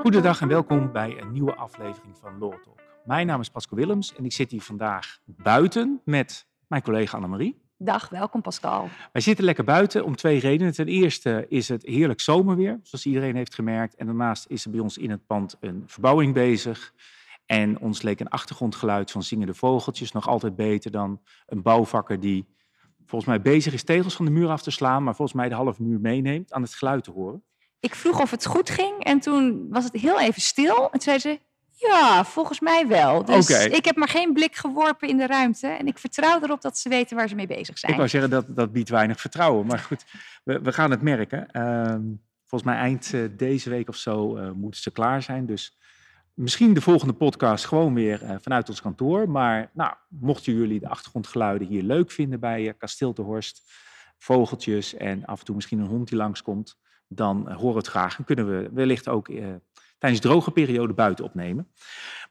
Goedendag en welkom bij een nieuwe aflevering van Law Talk. Mijn naam is Pascal Willems en ik zit hier vandaag buiten met mijn collega Annemarie. Dag, welkom Pascal. Wij zitten lekker buiten om twee redenen. Ten eerste is het heerlijk zomerweer, zoals iedereen heeft gemerkt. En daarnaast is er bij ons in het pand een verbouwing bezig. En ons leek een achtergrondgeluid van zingende vogeltjes nog altijd beter dan een bouwvakker die volgens mij bezig is tegels van de muur af te slaan, maar volgens mij de halve muur meeneemt aan het geluid te horen. Ik vroeg of het goed ging en toen was het heel even stil. En toen zei ze, ja, volgens mij wel. Dus ik heb maar geen blik geworpen in de ruimte. En ik vertrouw erop dat ze weten waar ze mee bezig zijn. Ik wou zeggen, dat, dat biedt weinig vertrouwen. Maar goed, we, we gaan het merken. Ehm, volgens mij eind eh, deze week of zo eh, moeten ze klaar zijn. Dus misschien de volgende podcast gewoon weer eh, vanuit ons kantoor. Maar nou, mochten jullie de achtergrondgeluiden hier leuk vinden bij eh, Kasteel de Horst, vogeltjes en af en toe misschien een hond die langskomt, dan eh, horen we het graag. En kunnen we wellicht ook eh, tijdens droge periode buiten opnemen.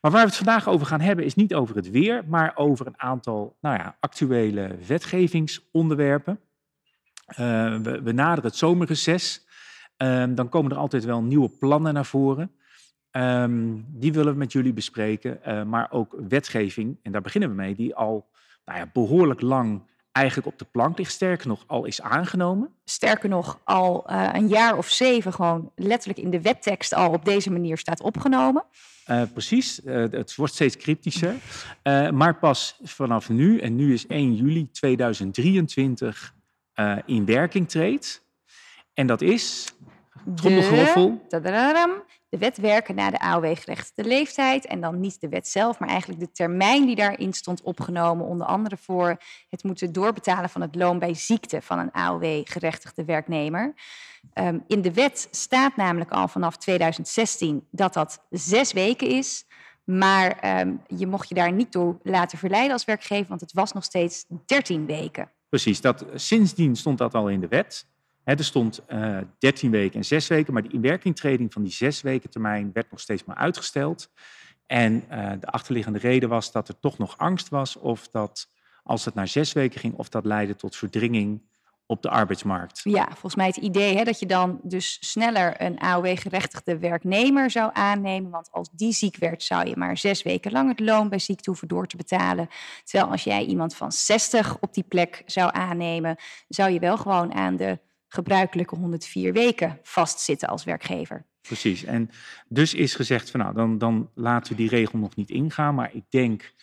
Maar waar we het vandaag over gaan hebben is niet over het weer, maar over een aantal nou ja, actuele wetgevingsonderwerpen. Eh, we, we naderen het zomerreces. Ehm, dan komen er altijd wel nieuwe plannen naar voren. Ehm, die willen we met jullie bespreken, eh, maar ook wetgeving, en daar beginnen we mee, die al nou ja, behoorlijk lang eigenlijk op de plank ligt. Sterker nog, al is aangenomen. Sterker nog, al eh, een jaar of zeven gewoon letterlijk in de wettekst al op deze manier staat opgenomen. Eh, precies, het wordt steeds cryptischer. Maar pas vanaf nu, en nu is 1 juli 2023, eh, in werking treedt. En dat is, trommelgeroffel, De, wet werken na de AOW-gerechtigde leeftijd. En dan niet de wet zelf, maar eigenlijk de termijn die daarin stond opgenomen. Onder andere voor het moeten doorbetalen van het loon bij ziekte van een AOW-gerechtigde werknemer. Ehm, in de wet staat namelijk al vanaf 2016 dat dat zes weken is. Maar ehm, je mocht je daar niet door laten verleiden als werkgever, want het was nog steeds 13 weken. precies. Dat, sindsdien stond dat al in de wet. Er stond eh 13 weken en 6 weken, maar de inwerkingtreding van die 6 weken termijn werd nog steeds maar uitgesteld. En eh, de achterliggende reden was dat er toch nog angst was of dat als het naar 6 weken ging, of dat leidde tot verdringing op de arbeidsmarkt. Ja, volgens mij het idee hè, dat je dan dus sneller een AOW-gerechtigde werknemer zou aannemen. Want als die ziek werd, zou je maar zes weken lang het loon bij ziekte hoeven door te betalen. Terwijl als jij iemand van 60 op die plek zou aannemen, zou je wel gewoon aan de gebruikelijke 104 weken vastzitten als werkgever. Precies. En dus is gezegd van nou, dan, dan laten we die regel nog niet ingaan. Maar ik denk,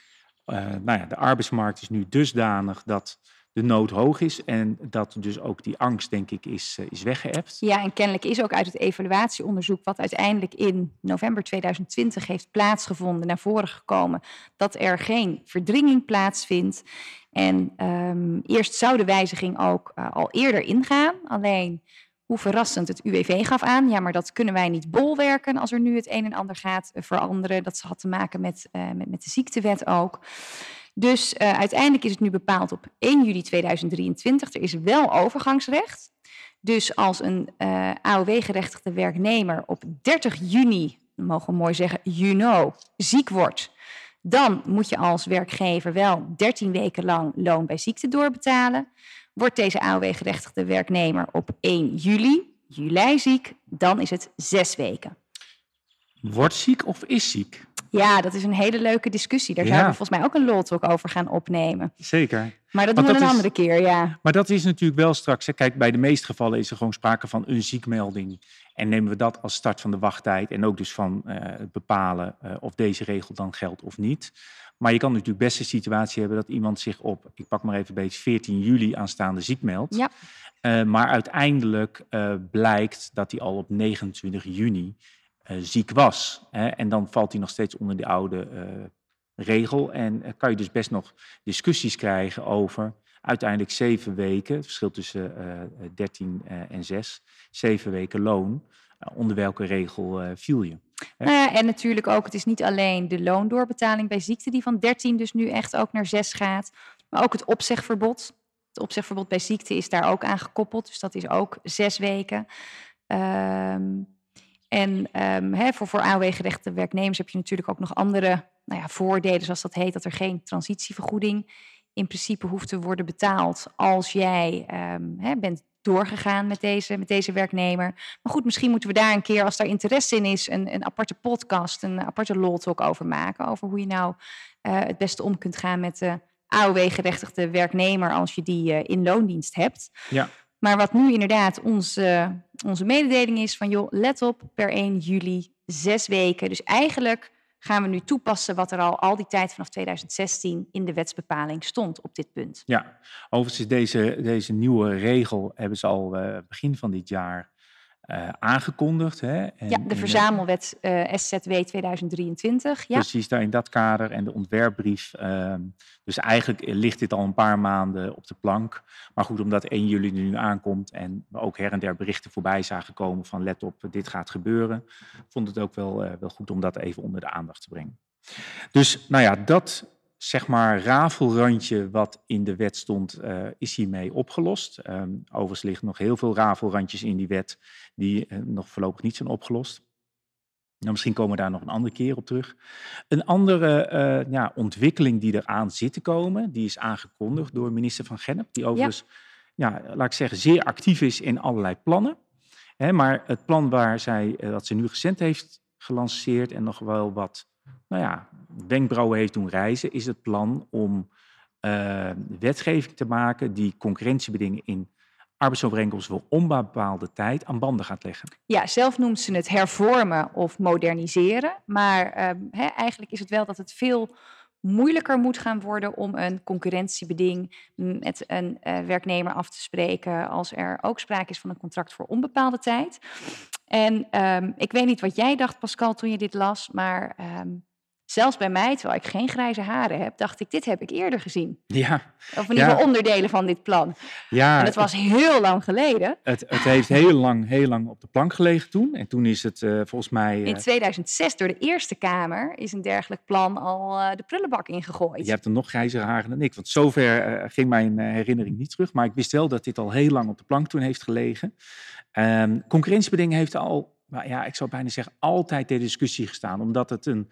eh, nou ja, de arbeidsmarkt is nu dusdanig dat de nood hoog is. En dat dus ook die angst, denk ik, is, eh, is weggeëpt. Ja, en kennelijk is ook uit het evaluatieonderzoek, wat uiteindelijk in november 2020 heeft plaatsgevonden, naar voren gekomen dat er geen verdringing plaatsvindt. En ehm, eerst zou de wijziging ook eh, al eerder ingaan. Alleen, hoe verrassend, het UWV gaf aan, ja, maar dat kunnen wij niet bolwerken als er nu het een en ander gaat veranderen. Dat had te maken met, eh, met, met de ziektewet ook. Dus eh, uiteindelijk is het nu bepaald op 1 juli 2023. Er is wel overgangsrecht. Dus als een eh, AOW-gerechtigde werknemer op 30 juni, mogen we mooi zeggen, juni, ziek wordt, dan moet je als werkgever wel 13 weken lang loon bij ziekte doorbetalen. Wordt deze AOW-gerechtigde werknemer op 1 juli, juli ziek, dan is het zes weken. Wordt ziek of is ziek? Ja, dat is een hele leuke discussie. Daar Ja. zouden we volgens mij ook een loltalk over gaan opnemen. Zeker. Maar dat Want doen we dat een is- andere keer, ja. Maar dat is natuurlijk wel straks. Hè. Kijk, bij de meeste gevallen is er gewoon sprake van een ziekmelding. En nemen we dat als start van de wachttijd. En ook dus van eh, het bepalen eh, of deze regel dan geldt of niet. Maar je kan natuurlijk best een situatie hebben dat iemand zich op, ik pak maar even beetje, 14 juli aanstaande ziek meldt. Ja. Eh, maar uiteindelijk blijkt dat hij al op 29 juni ziek was. Hè. En dan valt hij nog steeds onder de oude eh, regel. En eh, kan je dus best nog discussies krijgen over uiteindelijk zeven weken, verschil tussen eh, 13 eh, en 6, zeven weken loon. Eh, onder welke regel eh, viel je? Nou ja, en natuurlijk ook, het is niet alleen de loondoorbetaling bij ziekte die van 13 dus nu echt ook naar 6 gaat, maar ook het opzegverbod. Het opzegverbod bij ziekte is daar ook aan gekoppeld, dus dat is ook zes weken. Ehm, en ehm, hè, voor, voor AOW-gerechte werknemers heb je natuurlijk ook nog andere nou ja, voordelen, zoals dat heet, dat er geen transitievergoeding in principe hoeft te worden betaald als jij ehm, hè, bent doorgegaan met deze, met deze werknemer. Maar goed, misschien moeten we daar een keer, als daar interesse in is, een, een aparte podcast, een aparte law talk over maken. Over hoe je nou uh, het beste om kunt gaan met de AOW-gerechtigde werknemer als je die uh, in loondienst hebt. Ja. Maar wat nu inderdaad onze, onze mededeling is van joh, let op, per 1 juli zes weken. Dus eigenlijk gaan we nu toepassen wat er al al die tijd vanaf 2016 in de wetsbepaling stond op dit punt. Ja, overigens deze, deze nieuwe regel hebben ze al uh, begin van dit jaar uh, aangekondigd. Hè? En ja, de verzamelwet uh, SZW 2023. Ja. Precies, daar in dat kader en de ontwerpbrief. Uh, dus eigenlijk ligt dit al een paar maanden op de plank. Maar goed, omdat 1 juli nu aankomt en we ook her en der berichten voorbij zagen komen van let op, dit gaat gebeuren, vond het ook wel, uh, wel goed om dat even onder de aandacht te brengen. Dus nou ja, dat zeg maar rafelrandje wat in de wet stond, uh, is hiermee opgelost. Um, overigens liggen nog heel veel rafelrandjes in die wet die uh, nog voorlopig niet zijn opgelost. Nou, misschien komen we daar nog een andere keer op terug. Een andere uh, ja, ontwikkeling die eraan zit te komen, die is aangekondigd door minister van Gennep, die overigens, ja. ja laat ik zeggen, zeer actief is in allerlei plannen. Hè, maar het plan waar zij, dat ze nu recent heeft gelanceerd en nog wel wat nou ja, wenkbrauwen heeft doen reizen, is het plan om uh, wetgeving te maken die concurrentiebedingen in arbeidsovereenkomsten voor onbepaalde tijd aan banden gaat leggen. Ja, zelf noemt ze het hervormen of moderniseren. Maar hè, eigenlijk is het wel dat het veel moeilijker moet gaan worden om een concurrentiebeding met een uh, werknemer af te spreken als er ook sprake is van een contract voor onbepaalde tijd. En um, ik weet niet wat jij dacht, Pascal, toen je dit las, maar um, Zelfs bij mij, terwijl ik geen grijze haren heb, dacht ik, dit heb ik eerder gezien. Ja. Of in ieder geval onderdelen van dit plan. Ja. En het was heel lang geleden. Het, het heeft heel lang, heel lang op de plank gelegen toen. En toen is het uh, volgens mij... Uh, in 2006 door de Eerste Kamer is een dergelijk plan al uh, de prullenbak ingegooid. Je hebt er nog grijzere haren dan ik. Want zover ging mijn herinnering niet terug. Maar ik wist wel dat dit al heel lang op de plank toen heeft gelegen. Um, concurrentiebeding heeft al, nou ja, ik zou bijna zeggen, altijd ter discussie gestaan. Omdat het een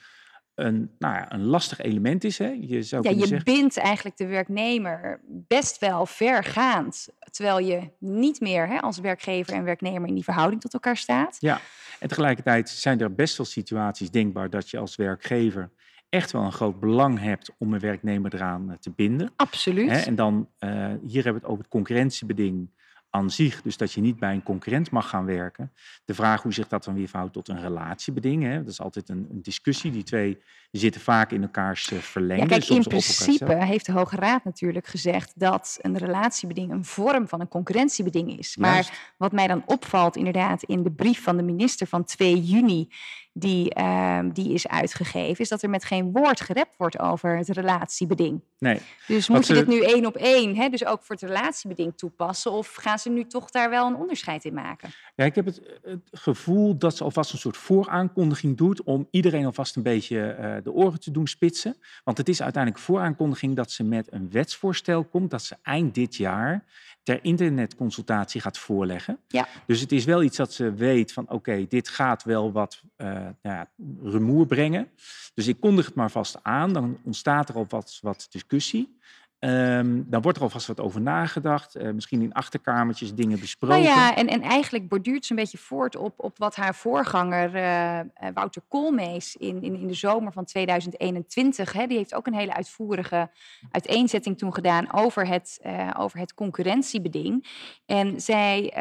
een, nou ja, een lastig element is. Hè? Je, zou ja, je zeggen... bindt eigenlijk de werknemer best wel vergaand. Terwijl je niet meer hè, als werkgever en werknemer in die verhouding tot elkaar staat. Ja, en tegelijkertijd zijn er best wel situaties denkbaar dat je als werkgever echt wel een groot belang hebt om een werknemer eraan eh, te binden. Absoluut. Hè? En dan, uh, hier hebben we het over het concurrentiebeding aan zich, dus dat je niet bij een concurrent mag gaan werken. De vraag hoe zich dat dan weer verhoudt tot een relatiebeding, hè? dat is altijd een, een discussie. Die twee zitten vaak in elkaars uh, verlengde. Ja, kijk, in principe heeft de Hoge Raad natuurlijk gezegd dat een relatiebeding een vorm van een concurrentiebeding is. Maar Juist. wat mij dan opvalt inderdaad in de brief van de minister van 2 juni die, uh, die is uitgegeven, is dat er met geen woord gerept wordt over het relatiebeding. Nee. Dus moet je dit nu één op één, hè, dus ook voor het relatiebeding toepassen, of gaan ze nu toch daar wel een onderscheid in maken? Ja, ik heb het, het gevoel dat ze alvast een soort vooraankondiging doet om iedereen alvast een beetje uh, de oren te doen spitsen. Want het is uiteindelijk vooraankondiging dat ze met een wetsvoorstel komt, dat ze eind dit jaar ter internetconsultatie gaat voorleggen. Ja. Dus het is wel iets dat ze weet van oké, okay, dit gaat wel wat uh, nou ja, rumoer brengen. Dus ik kondig het maar vast aan, dan ontstaat er al wat, wat discussie. Um, dan wordt er alvast wat over nagedacht. Uh, misschien in achterkamertjes dingen besproken. Nou ja, en, en eigenlijk borduurt ze een beetje voort op, op wat haar voorganger uh, Wouter Koolmees in, in, in de zomer van 2021. Hè, die heeft ook een hele uitvoerige uiteenzetting toen gedaan over het, uh, over het concurrentiebeding. En zij,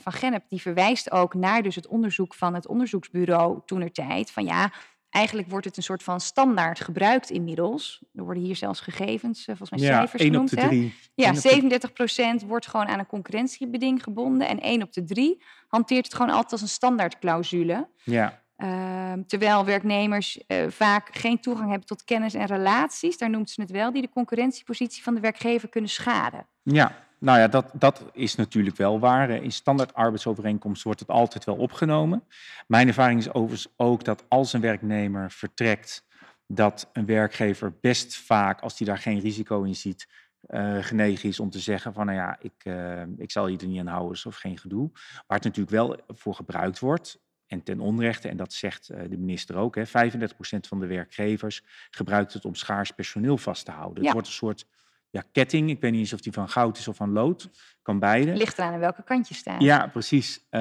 Van Gennep, die verwijst ook naar dus het onderzoek van het onderzoeksbureau toenertijd. Van ja, Eigenlijk wordt het een soort van standaard gebruikt inmiddels. Er worden hier zelfs gegevens, volgens mij ja, cijfers genoemd. Op de drie. Ja, 37 procent wordt gewoon aan een concurrentiebeding gebonden. En 1 op de 3 hanteert het gewoon altijd als een standaardclausule. Ja. Uh, terwijl werknemers uh, vaak geen toegang hebben tot kennis en relaties, daar noemt ze het wel, die de concurrentiepositie van de werkgever kunnen schaden. Ja, nou ja, dat, dat is natuurlijk wel waar. In standaard arbeidsovereenkomst wordt het altijd wel opgenomen. Mijn ervaring is overigens ook dat als een werknemer vertrekt, dat een werkgever best vaak, als hij daar geen risico in ziet, uh, genegen is om te zeggen van, nou ja, ik, uh, ik zal je er niet aan houden of geen gedoe. Waar het natuurlijk wel voor gebruikt wordt, en ten onrechte, en dat zegt de minister ook, hè, 35% van de werkgevers gebruikt het om schaars personeel vast te houden. Ja. Het wordt een soort ja, ketting. Ik weet niet eens of die van goud is of van lood. Kan beide. Ligt eraan aan welke kant je staat. Ja, precies. eh,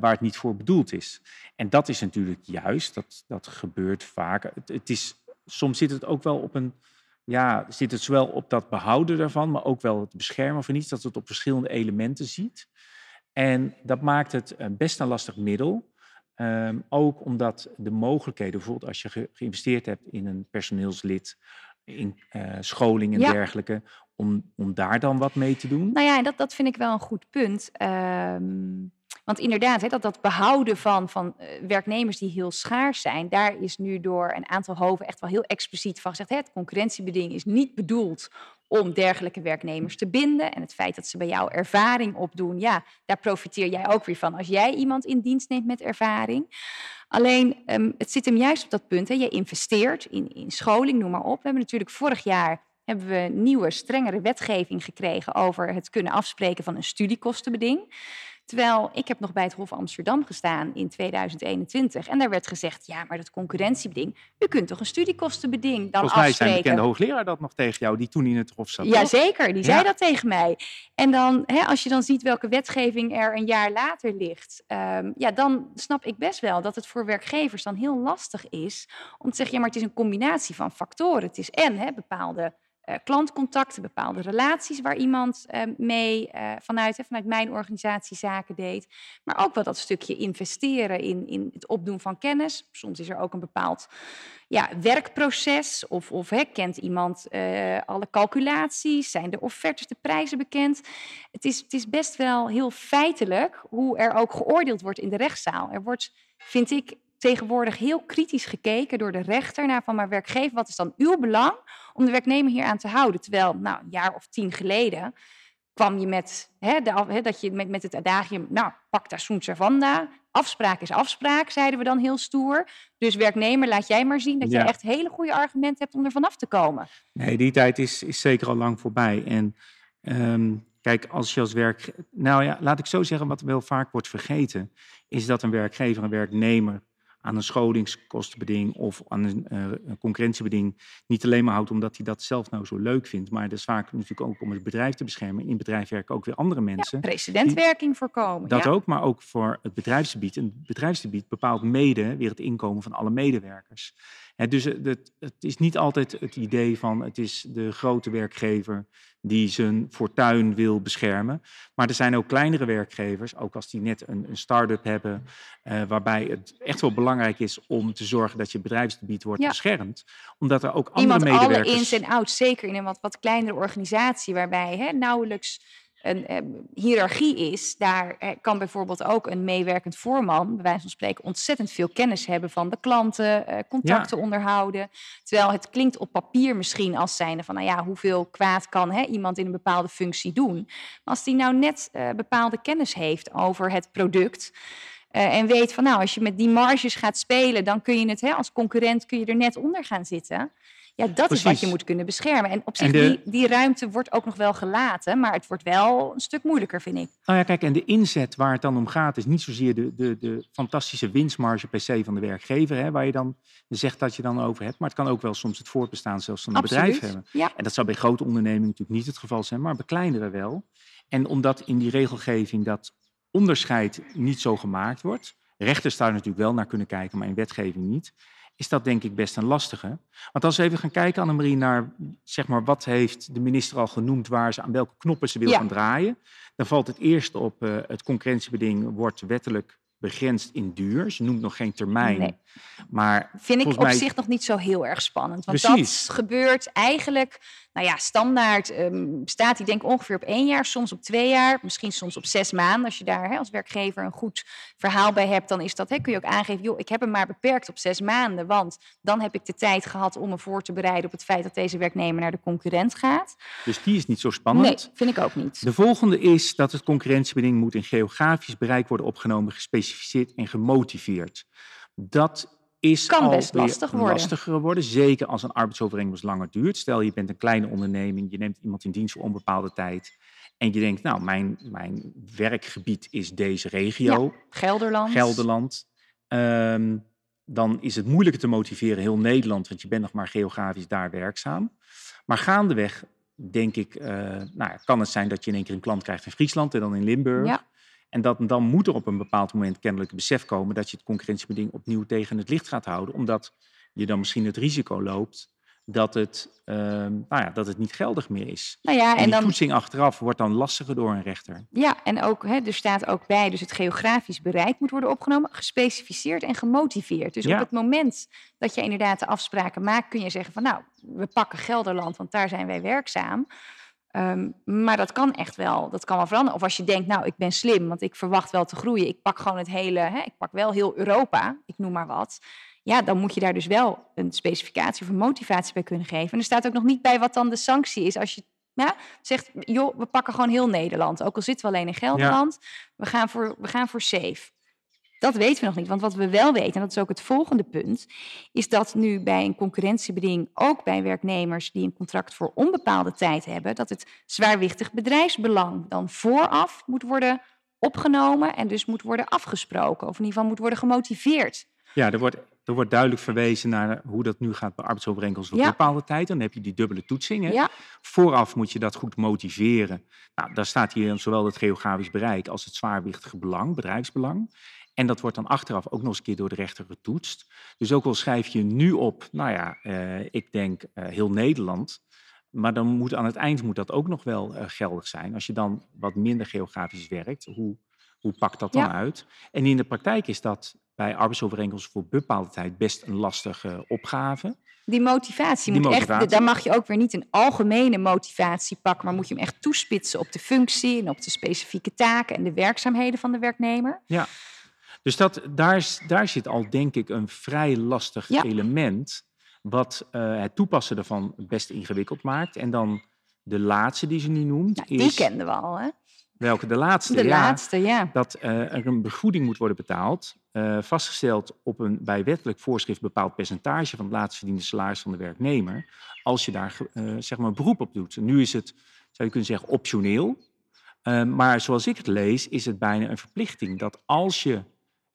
waar het niet voor bedoeld is. En dat is natuurlijk juist, dat, dat gebeurt vaker. Het, het is, soms zit het ook wel op een, ja, zit het zowel op dat behouden daarvan, maar ook wel het beschermen van iets, dat het op verschillende elementen ziet. En dat maakt het eh, best een lastig middel. Ehm, ook omdat de mogelijkheden, bijvoorbeeld als je ge- geïnvesteerd hebt in een personeelslid, in eh, scholing en Ja. dergelijke, om, om daar dan wat mee te doen. Nou ja, en dat, dat vind ik wel een goed punt. Ehm, want inderdaad, hè, dat, dat behouden van, van eh, werknemers die heel schaars zijn, daar is nu door een aantal hoven echt wel heel expliciet van gezegd. Hè, het concurrentiebeding is niet bedoeld om dergelijke werknemers te binden. En het feit dat ze bij jou ervaring opdoen, ja, daar profiteer jij ook weer van als jij iemand in dienst neemt met ervaring. Alleen, ehm, het zit hem juist op dat punt. Hè. Je investeert in, in scholing, noem maar op. We hebben natuurlijk vorig jaar hebben we nieuwe, strengere wetgeving gekregen over het kunnen afspreken van een studiekostenbeding. Terwijl ik heb nog bij het Hof Amsterdam gestaan in 2021 en daar werd gezegd, ja, maar dat concurrentiebeding, u kunt toch een studiekostenbeding dan Volgens mij zijn bekende hoogleraar dat nog tegen jou, die toen in het hof zat. Jazeker, die zei dat tegen mij. En dan, hè, als je dan ziet welke wetgeving er een jaar later ligt, ehm, ja, dan snap ik best wel dat het voor werkgevers dan heel lastig is om te zeggen, ja, maar het is een combinatie van factoren. Het is en hè, bepaalde eh, klantcontacten, bepaalde relaties waar iemand eh, mee eh, vanuit, vanuit mijn organisatie zaken deed. Maar ook wel dat stukje investeren in, in het opdoen van kennis. Soms is er ook een bepaald ja, werkproces. Of, of hè, kent iemand alle calculaties? Zijn de offertes, de prijzen bekend? Het is, het is best wel heel feitelijk hoe er ook geoordeeld wordt in de rechtszaal. Er wordt, vind ik, tegenwoordig heel kritisch gekeken door de rechter naar van maar werkgever, wat is dan uw belang om de werknemer hier aan te houden? Terwijl, nou, een jaar of tien geleden kwam je met, hè, de, hè, dat je met, met het adagium, nou, pacta sunt servanda, afspraak is afspraak, zeiden we dan heel stoer. Dus werknemer, laat jij maar zien dat Ja. je echt hele goede argumenten hebt om er vanaf te komen. Nee, die tijd is, is zeker al lang voorbij. En ehm, kijk, als je als werk... Nou ja, laat ik zo zeggen, wat wel vaak wordt vergeten... is dat een werkgever een werknemer aan een scholingskostenbeding... of aan een, eh, een concurrentiebeding niet alleen maar houdt... omdat hij dat zelf nou zo leuk vindt. Maar dat is vaak natuurlijk ook om het bedrijf te beschermen. In het bedrijf werken ook weer andere mensen. Ja, precedentwerking voorkomen. Dat ja. ook, maar ook voor het bedrijfsgebied. En het bedrijfsgebied bepaalt mede weer het inkomen van alle medewerkers. Dus het, het, is niet altijd het idee van het is de grote werkgever die zijn fortuin wil beschermen. Maar er zijn ook kleinere werkgevers, ook als die net een, een start-up hebben, eh, waarbij het echt wel belangrijk is om te zorgen dat je bedrijfsgebied wordt Ja. beschermd. Omdat er ook andere Iemand alle medewerkers... ins en outs, zeker in een wat, wat kleinere organisatie, waarbij hè, nauwelijks een eh, hiërarchie is. Daar eh, kan bijvoorbeeld ook een meewerkend voorman, bij wijze van spreken, ontzettend veel kennis hebben van de klanten, eh, contacten onderhouden. Terwijl het klinkt op papier misschien als zijnde van, nou ja, hoeveel kwaad kan hè, iemand in een bepaalde functie doen. Maar als die nou net eh, bepaalde kennis heeft over het product. en weet van nou, als je met die marges gaat spelen, dan kun je het hè, als concurrent kun je er net onder gaan zitten. Ja, dat is wat je moet kunnen beschermen. En op zich, En de- die, die ruimte wordt ook nog wel gelaten, maar het wordt wel een stuk moeilijker, vind ik. Nou ja, kijk, en de inzet waar het dan om gaat, is niet zozeer de, de, de fantastische winstmarge per se van de werkgever, hè, waar je dan zegt dat je dan over hebt. Maar het kan ook wel soms het voortbestaan zelfs van een bedrijf hebben. Ja, En dat zou bij grote ondernemingen natuurlijk niet het geval zijn, maar bij kleinere wel. En omdat in die regelgeving dat onderscheid niet zo gemaakt wordt, rechters daar natuurlijk wel naar kunnen kijken, maar in wetgeving niet, is dat denk ik best een lastige. Want als we even gaan kijken, Annemarie, naar zeg maar, wat heeft de minister al genoemd waar ze aan welke knoppen ze wil Ja. gaan draaien, dan valt het eerst op eh, het concurrentiebeding wordt wettelijk begrensd in duur. Ze noemt nog geen termijn, Nee. maar vind ik op mij- zich nog niet zo heel erg spannend. Want Precies. dat gebeurt eigenlijk, nou ja, standaard ehm, staat die denk ik ongeveer op één jaar, soms op twee jaar, misschien soms op zes maanden. Als je daar hè, als werkgever een goed verhaal bij hebt, dan is dat, hè, kun je ook aangeven, joh, ik heb hem maar beperkt op zes maanden, want dan heb ik de tijd gehad om me voor te bereiden op het feit dat deze werknemer naar de concurrent gaat. dus die is niet zo spannend. Nee, vind ik ook niet. De volgende is dat het concurrentiebeding moet in geografisch bereik worden opgenomen, gespecificeerd en gemotiveerd. Dat is Kan best lastig worden. lastiger worden, zeker als een arbeidsovereenkomst langer duurt. Stel je bent een kleine onderneming, je neemt iemand in dienst voor onbepaalde tijd en je denkt, nou, mijn, mijn werkgebied is deze regio, Gelderland. Gelderland. Ehm, dan is het moeilijker te motiveren heel Nederland, want je bent nog maar geografisch daar werkzaam. Maar gaandeweg denk ik, uh, nou, kan het zijn dat je in één keer een klant krijgt in Friesland en dan in Limburg. Ja. En dat, dan moet er op een bepaald moment kennelijk het besef komen dat je het concurrentiebeding opnieuw tegen het licht gaat houden. Omdat je dan misschien het risico loopt dat het, uh, nou ja, dat het niet geldig meer is. Nou ja, en, en die dan, toetsing achteraf wordt dan lastiger door een rechter. ja, en ook, hè, er staat ook bij, dus het geografisch bereik moet worden opgenomen, gespecificeerd en gemotiveerd. Dus Ja. op het moment dat je inderdaad de afspraken maakt, kun je zeggen van nou, we pakken Gelderland, want daar zijn wij werkzaam. Ehm, maar dat kan echt wel, dat kan wel veranderen. Of als je denkt, nou, ik ben slim, want ik verwacht wel te groeien. Ik pak gewoon het hele, hè, ik pak wel heel Europa, ik noem maar wat. Ja, dan moet je daar dus wel een specificatie of een motivatie bij kunnen geven. En er staat ook nog niet bij wat dan de sanctie is. Als je ja, zegt, joh, we pakken gewoon heel Nederland. Ook al zitten we alleen in Gelderland, we, gaan voor, we gaan voor safe. Dat weten we nog niet. Want wat we wel weten, en dat is ook het volgende punt, is dat nu bij een concurrentiebeding, ook bij werknemers die een contract voor onbepaalde tijd hebben, dat het zwaarwichtig bedrijfsbelang dan vooraf moet worden opgenomen en dus moet worden afgesproken. Of in ieder geval moet worden gemotiveerd. Ja, er wordt, er wordt duidelijk verwezen naar hoe dat nu gaat bij arbeidsovereenkomsten voor Ja. bepaalde tijd. Dan heb je die dubbele toetsing. Hè? Ja, Vooraf moet je dat goed motiveren. Nou, daar staat hier zowel het geografisch bereik als het zwaarwichtige belang, bedrijfsbelang. En dat wordt dan achteraf ook nog eens een keer door de rechter getoetst. Dus ook al schrijf je nu op, nou ja, eh, ik denk eh, heel Nederland. Maar dan moet aan het eind moet dat ook nog wel eh, geldig zijn. Als je dan wat minder geografisch werkt, hoe, hoe pakt dat dan Ja. uit? En in de praktijk is dat bij arbeidsovereenkomsten voor bepaalde tijd best een lastige opgave. die motivatie Die moet motivatie. echt, daar mag je ook weer niet een algemene motivatie pakken, maar moet je hem echt toespitsen op de functie en op de specifieke taken en de werkzaamheden van de werknemer. Ja, dus dat, daar, daar zit al denk ik een vrij lastig Ja. element, wat eh, het toepassen ervan best ingewikkeld maakt. En dan de laatste die ze nu noemt, Nou, die is kenden we al, hè? welke de laatste? De ja, laatste, ja. Dat eh, er een vergoeding moet worden betaald, eh, vastgesteld op een bij wettelijk voorschrift bepaald percentage van het laatst verdiende salaris van de werknemer, als je daar zeg maar beroep op doet. Nu is het, zou je kunnen zeggen, optioneel. Maar zoals ik het lees, is het bijna een verplichting dat als je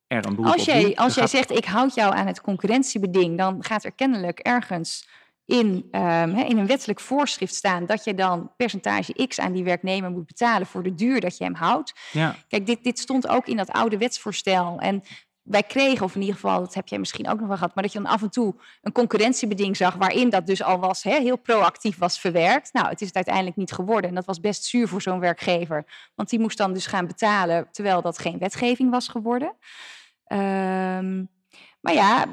er een beroep Als jij, als jij gaat- zegt, ik houd jou aan het concurrentiebeding, dan gaat er kennelijk ergens in, ehm, in een wettelijk voorschrift staan dat je dan percentage X aan die werknemer moet betalen voor de duur dat je hem houdt. Ja, Kijk, dit, dit stond ook in dat oude wetsvoorstel. En wij kregen, of in ieder geval, dat heb jij misschien ook nog wel gehad, maar dat je dan af en toe een concurrentiebeding zag waarin dat dus al was, hè, heel proactief was verwerkt. Nou, het is het uiteindelijk niet geworden. En dat was best zuur voor zo'n werkgever. Want die moest dan dus gaan betalen, terwijl dat geen wetgeving was geworden. Ehm, maar ja,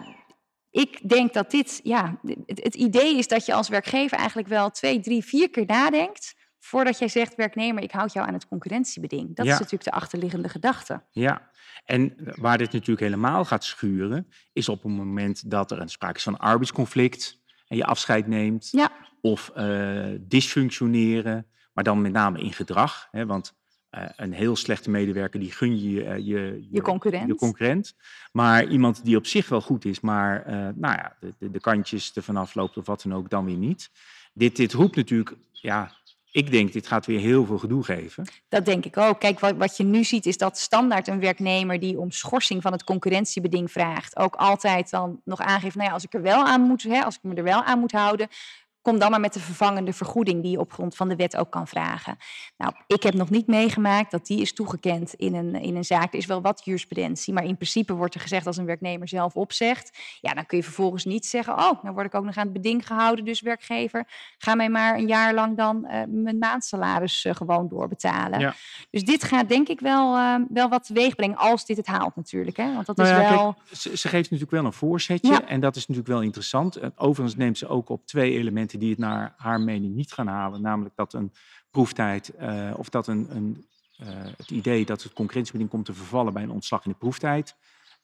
ik denk dat dit, ja, het, het idee is dat je als werkgever eigenlijk wel twee, drie, vier keer nadenkt voordat jij zegt, werknemer, ik houd jou aan het concurrentiebeding. Dat Ja. is natuurlijk de achterliggende gedachte. ja. En waar dit natuurlijk helemaal gaat schuren, is op het moment dat er een sprake is van arbeidsconflict en je afscheid neemt, Ja, of eh, dysfunctioneren, maar dan met name in gedrag. Hè, want eh, een heel slechte medewerker, die gun je eh, je, je concurrent. je concurrent. Maar iemand die op zich wel goed is, maar eh, nou ja, de, de, de kantjes er vanaf loopt of wat dan ook, dan weer niet. Dit, dit roept natuurlijk, ja, ik denk dit gaat weer heel veel gedoe geven. Dat denk ik ook. Kijk, wat, wat je nu ziet is dat standaard een werknemer die om schorsing van het concurrentiebeding vraagt, ook altijd dan nog aangeeft, nou ja, als ik er wel aan moet, hè, als ik me er wel aan moet houden, kom dan maar met de vervangende vergoeding die je op grond van de wet ook kan vragen. Nou, ik heb nog niet meegemaakt dat die is toegekend in een, in een zaak. Er is wel wat jurisprudentie, maar in principe wordt er gezegd als een werknemer zelf opzegt, ja, dan kun je vervolgens niet zeggen, oh, nou word ik ook nog aan het beding gehouden, dus werkgever, ga mij maar een jaar lang dan eh, mijn maandsalaris eh, gewoon doorbetalen. Ja. Dus dit gaat denk ik wel, eh, wel wat teweeg brengen, als dit het haalt natuurlijk. Hè? Want dat Nou is ja, wel... kijk, ze, ze geeft natuurlijk wel een voorzetje Ja. en dat is natuurlijk wel interessant. En Overigens neemt ze ook op twee elementen die het naar haar mening niet gaan halen. Namelijk dat een proeftijd eh, of dat een, een, eh, het idee dat het concurrentiebeding komt te vervallen bij een ontslag in de proeftijd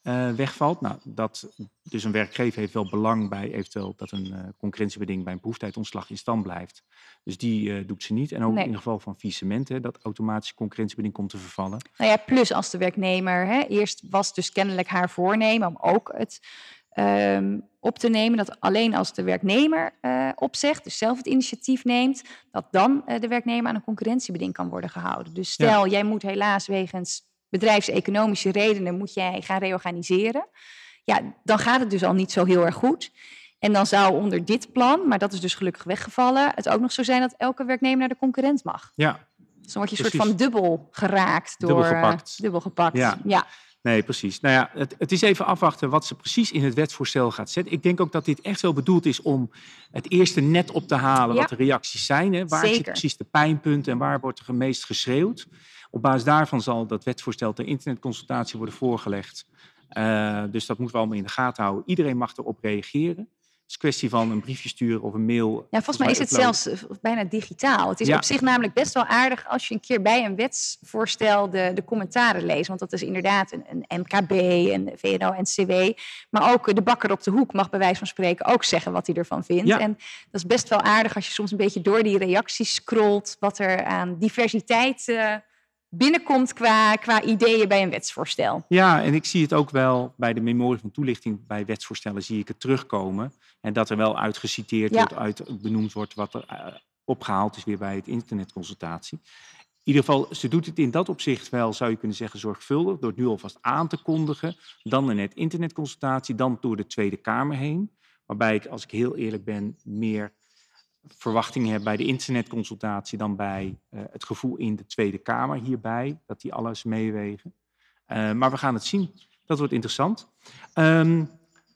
eh, wegvalt. Nou, dat, dus een werkgever heeft wel belang bij eventueel dat een concurrentiebeding bij een proeftijdontslag in stand blijft. Dus die doet ze niet. En ook Nee. in geval van faillissement, hè, dat automatisch concurrentiebeding komt te vervallen. Nou ja, plus als de werknemer, hè, eerst was dus kennelijk haar voornemen om ook het ehm, op te nemen, dat alleen als de werknemer eh, opzegt, dus zelf het initiatief neemt, dat dan eh, de werknemer aan een concurrentiebeding kan worden gehouden. Dus Ja. stel, jij moet helaas wegens bedrijfseconomische redenen moet jij gaan reorganiseren. Ja, dan gaat het dus al niet zo heel erg goed. En dan zou onder dit plan, maar dat is dus gelukkig weggevallen, het ook nog zo zijn dat elke werknemer naar de concurrent mag. Ja, Dus dan word je een soort van dubbel geraakt door. Dubbel eh, gepakt. dubbel gepakt. Ja. ja. Nee, precies. Nou ja, het, het is even afwachten wat ze precies in het wetsvoorstel gaat zetten. Ik denk ook dat dit echt wel bedoeld is om het eerste net op te halen Ja. wat de reacties zijn. Hè. Waar zit Zeker. precies de pijnpunten en waar wordt er het meest geschreeuwd? Op basis daarvan zal dat wetsvoorstel ter internetconsultatie worden voorgelegd. Eh, dus dat moeten we allemaal in de gaten houden. Iedereen mag erop reageren. Het is een kwestie van een briefje sturen of een mail. Ja, volgens mij is het uploaden. zelfs eh, bijna digitaal. Het is Ja. op zich namelijk best wel aardig als je een keer bij een wetsvoorstel de, de commentaren leest. Want dat is inderdaad een, een MKB, een VNO-NCW. Maar ook eh, de bakker op de hoek mag bij wijze van spreken ook zeggen wat hij ervan vindt. Ja. En dat is best wel aardig als je soms een beetje door die reacties scrolt. Wat er aan diversiteit eh, binnenkomt qua, qua ideeën bij een wetsvoorstel. Ja, en ik zie het ook wel bij de memorie van toelichting bij wetsvoorstellen zie ik het terugkomen. En dat er wel uitgeciteerd Ja. wordt, uit benoemd wordt wat er eh, opgehaald is weer bij het internetconsultatie. In ieder geval, ze doet het in dat opzicht wel, zou je kunnen zeggen, zorgvuldig. Door het nu alvast aan te kondigen. Dan een net internetconsultatie, dan door de Tweede Kamer heen. Waarbij ik, als ik heel eerlijk ben, meer verwachtingen heb bij de internetconsultatie dan bij eh, het gevoel in de Tweede Kamer hierbij. Dat die alles meewegen. Eh, maar we gaan het zien. Dat wordt interessant. Ehm,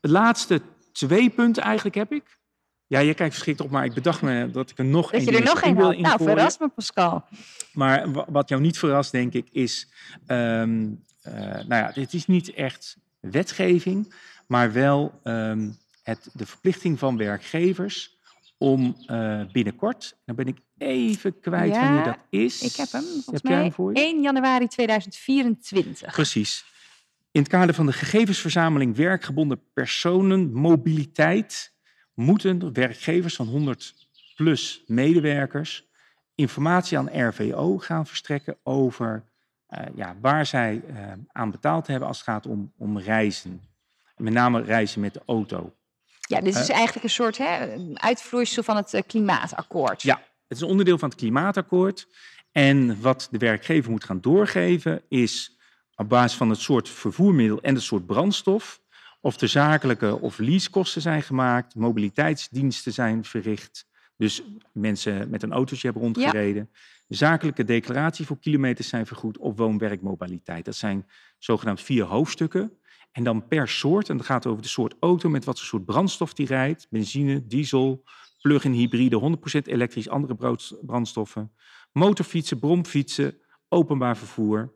de laatste twee punten eigenlijk heb ik. Ja, je kijkt verschrikt op, maar ik bedacht me dat ik er nog Dat één je er nog wil had. Nou, verras me Pascal. Maar wa- wat jou niet verrast, denk ik, is... eh, nou ja, dit is niet echt wetgeving, maar wel ehm, het, de verplichting van werkgevers om eh, binnenkort... Dan ben ik even kwijt Ja, wanneer dat is. Ik heb hem, volgens Heb jij hem mij, voor je? 1 januari 2024. Precies. In het kader van de gegevensverzameling werkgebonden personen, mobiliteit, moeten werkgevers van 100 plus medewerkers informatie aan RVO gaan verstrekken over eh, ja, waar zij eh, aan betaald hebben als het gaat om, om reizen. Met name reizen met de auto. Ja, dit is eigenlijk een soort hè, uitvloeisel van het eh, klimaatakkoord. Ja, het is een onderdeel van het klimaatakkoord. En wat de werkgever moet gaan doorgeven is op basis van het soort vervoermiddel en het soort brandstof, of er zakelijke of leasekosten zijn gemaakt, mobiliteitsdiensten zijn verricht, dus mensen met een autootje hebben rondgereden, zakelijke declaratie voor kilometers zijn vergoed of woon-werkmobiliteit. Dat zijn zogenaamd vier hoofdstukken. En dan per soort, en dat gaat over de soort auto met wat voor soort brandstof die rijdt, benzine, diesel, plug-in hybride, 100% elektrisch, andere brandstoffen, motorfietsen, bromfietsen, openbaar vervoer.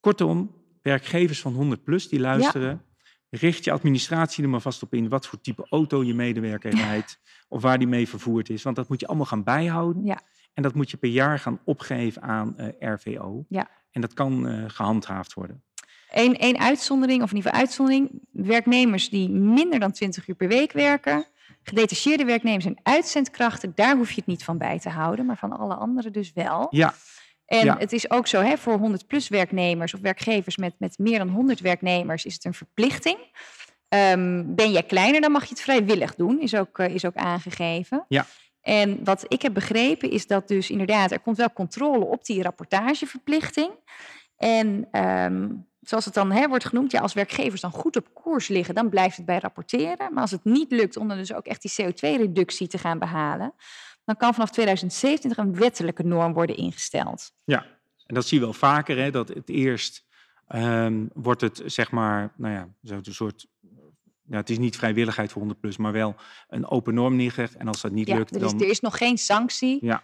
Kortom, werkgevers van 100 plus die luisteren, richt je administratie er maar vast op in wat voor type auto je medewerker rijdt of waar die mee vervoerd is. Want dat moet je allemaal gaan bijhouden. Ja. En dat moet je per jaar gaan opgeven aan eh, RVO. Ja. En dat kan eh, gehandhaafd worden. Eén één uitzondering, of in ieder geval uitzondering. Werknemers die minder dan 20 uur per week werken. Gedetacheerde werknemers en uitzendkrachten, daar hoef je het niet van bij te houden. Maar van alle anderen dus wel. Ja, En Ja. het is ook zo, hè, voor 100 plus werknemers of werkgevers met, met meer dan 100 werknemers is het een verplichting. Ehm, ben jij kleiner, dan mag je het vrijwillig doen, is ook, eh, is ook aangegeven. Ja. En wat ik heb begrepen is dat dus inderdaad, er komt wel controle op die rapportageverplichting. En ehm, zoals het dan hè, wordt genoemd, ja, als werkgevers dan goed op koers liggen, dan blijft het bij rapporteren. Maar als het niet lukt om dan dus ook echt die CO2-reductie te gaan behalen, dan kan vanaf 2027 een wettelijke norm worden ingesteld. Ja, en dat zie je wel vaker, hè, dat het eerst ehm, wordt het, zeg maar, nou ja, zo'n soort, ja, het is niet vrijwilligheid voor 100 plus, maar wel een open norm neergelegd. En als dat niet Ja, lukt, er, is, dan... er is nog geen sanctie, Ja.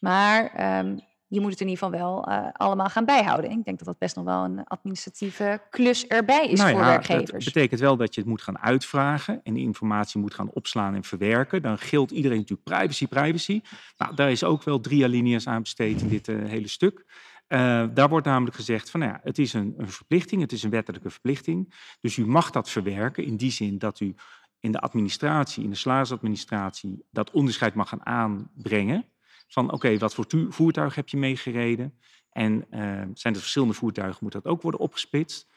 maar ehm, je moet het in ieder geval wel eh, allemaal gaan bijhouden. Ik denk dat dat best nog wel een administratieve klus erbij is Nou voor werkgevers. Dat betekent wel dat je het moet gaan uitvragen en die informatie moet gaan opslaan en verwerken. Dan geldt iedereen natuurlijk privacy, privacy. Nou, daar is ook wel drie alinea's aan besteed in dit eh, hele stuk. Eh, daar wordt namelijk gezegd van, nou ja, het is een, een verplichting, het is een wettelijke verplichting. Dus u mag dat verwerken in die zin dat u in de administratie, in de salarisadministratie, dat onderscheid mag gaan aanbrengen. Van oké, wat voor tu- voertuig heb je meegereden? En eh, zijn er verschillende voertuigen, moet dat ook worden opgesplitst.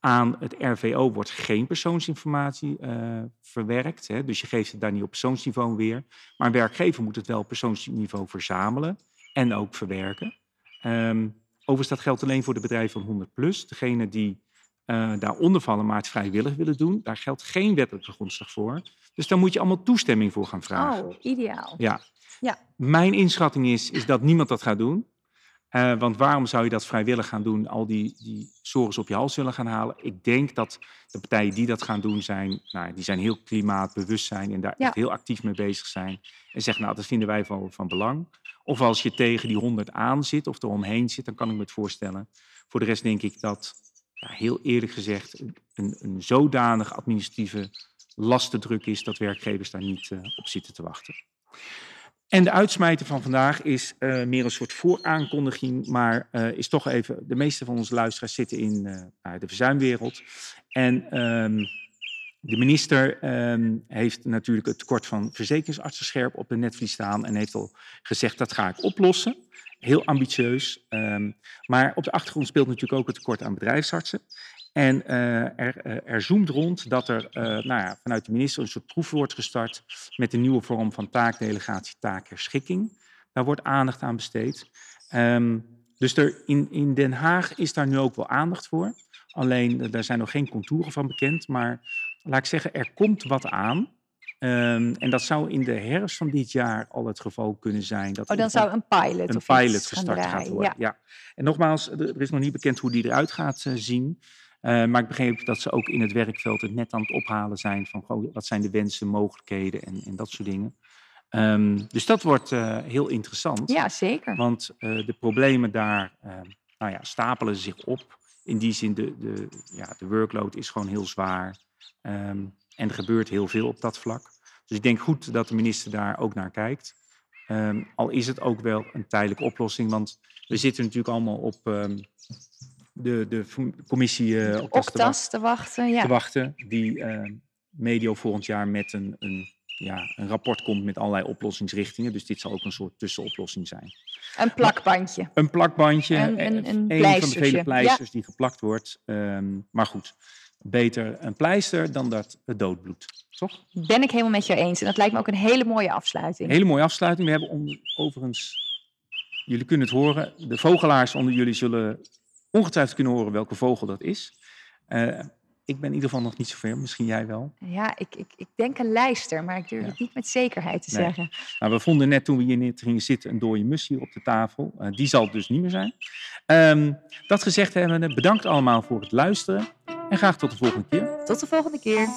Aan het RVO wordt geen persoonsinformatie eh, verwerkt. Hè, dus je geeft het daar niet op persoonsniveau weer. Maar een werkgever moet het wel op persoonsniveau verzamelen en ook verwerken. Ehm, overigens, dat geldt alleen voor de bedrijven van 100 plus. Degene die eh, daaronder vallen, maar het vrijwillig willen doen, daar geldt geen wettelijke grondslag voor. Dus daar moet je allemaal toestemming voor gaan vragen. Oh, ideaal. Ja. Ja. Mijn inschatting is, is dat niemand dat gaat doen. Eh, want waarom zou je dat vrijwillig gaan doen, al die, die sores op je hals willen gaan halen? Ik denk dat de partijen die dat gaan doen zijn, nou, die zijn heel klimaatbewust zijn en daar Ja. echt heel actief mee bezig zijn. En zeggen, nou, dat vinden wij van, van belang. Of als je tegen die 100 aan zit of eromheen zit, dan kan ik me het voorstellen. Voor de rest denk ik dat, ja, heel eerlijk gezegd, een, een zodanig administratieve lastendruk is dat werkgevers daar niet eh, op zitten te wachten. En de uitsmijter van vandaag is eh, meer een soort vooraankondiging, maar eh, is toch even. De meeste van onze luisteraars zitten in nou, de verzuimwereld. En ehm, de minister ehm, heeft natuurlijk het tekort van verzekeringsartsen scherp op de netvlies staan en heeft al gezegd dat ga ik oplossen. Heel ambitieus. ehm, maar op de achtergrond speelt natuurlijk ook het tekort aan bedrijfsartsen. En eh, er, eh, er zoomt rond dat er eh, nou ja, vanuit de minister een soort proef wordt gestart met een nieuwe vorm van taakdelegatie, taakherschikking. Daar wordt aandacht aan besteed. Ehm, dus er, in, in Den Haag is daar nu ook wel aandacht voor. Alleen, daar zijn nog geen contouren van bekend. Maar laat ik zeggen, er komt wat aan. Ehm, en dat zou in de herfst van dit jaar al het geval kunnen zijn. Dat Oh, dan zou een pilot een of pilot gaan gestart gaat draaien, worden. Ja. Ja. En nogmaals, er is nog niet bekend hoe die eruit gaat eh, zien. Eh, maar ik begreep dat ze ook in het werkveld het net aan het ophalen zijn van goh, wat zijn de wensen, mogelijkheden en, en dat soort dingen. Ehm, dus dat wordt eh, heel interessant. ja, zeker. Want de problemen daar eh, nou ja, stapelen zich op. In die zin, de, de, ja, de workload is gewoon heel zwaar. Ehm, en er gebeurt heel veel op dat vlak. Dus ik denk goed dat de minister daar ook naar kijkt. Ehm, al is het ook wel een tijdelijke oplossing. Want we zitten natuurlijk allemaal op ehm, de, de commissie eh Octas te, wachten, ja. te wachten. Die ehm, medio volgend jaar met een, een, ja, een rapport komt met allerlei oplossingsrichtingen. Dus dit zal ook een soort tussenoplossing zijn. Een plakbandje. Een plakbandje, Een- eh, een- een van de vele ja. pleisters die geplakt wordt. Maar goed, beter een pleister dan dat het doodbloed. Toch? Ben ik helemaal met je eens. En dat lijkt me ook een hele mooie afsluiting. Hele mooie afsluiting. We hebben overigens, jullie kunnen het horen, de vogelaars onder jullie zullen ongetwijfeld kunnen horen welke vogel dat is. Eh, ik ben in ieder geval nog niet zover, misschien jij wel. Ja, ik, ik, ik denk een lijster, maar ik durf Ja. het niet met zekerheid te Nee. zeggen. Nou, we vonden net toen we hier net gingen zitten een dode mus hier op de tafel. Eh, die zal het dus niet meer zijn. Ehm, dat gezegd hebben, bedankt allemaal voor het luisteren en graag tot de volgende keer. Tot de volgende keer.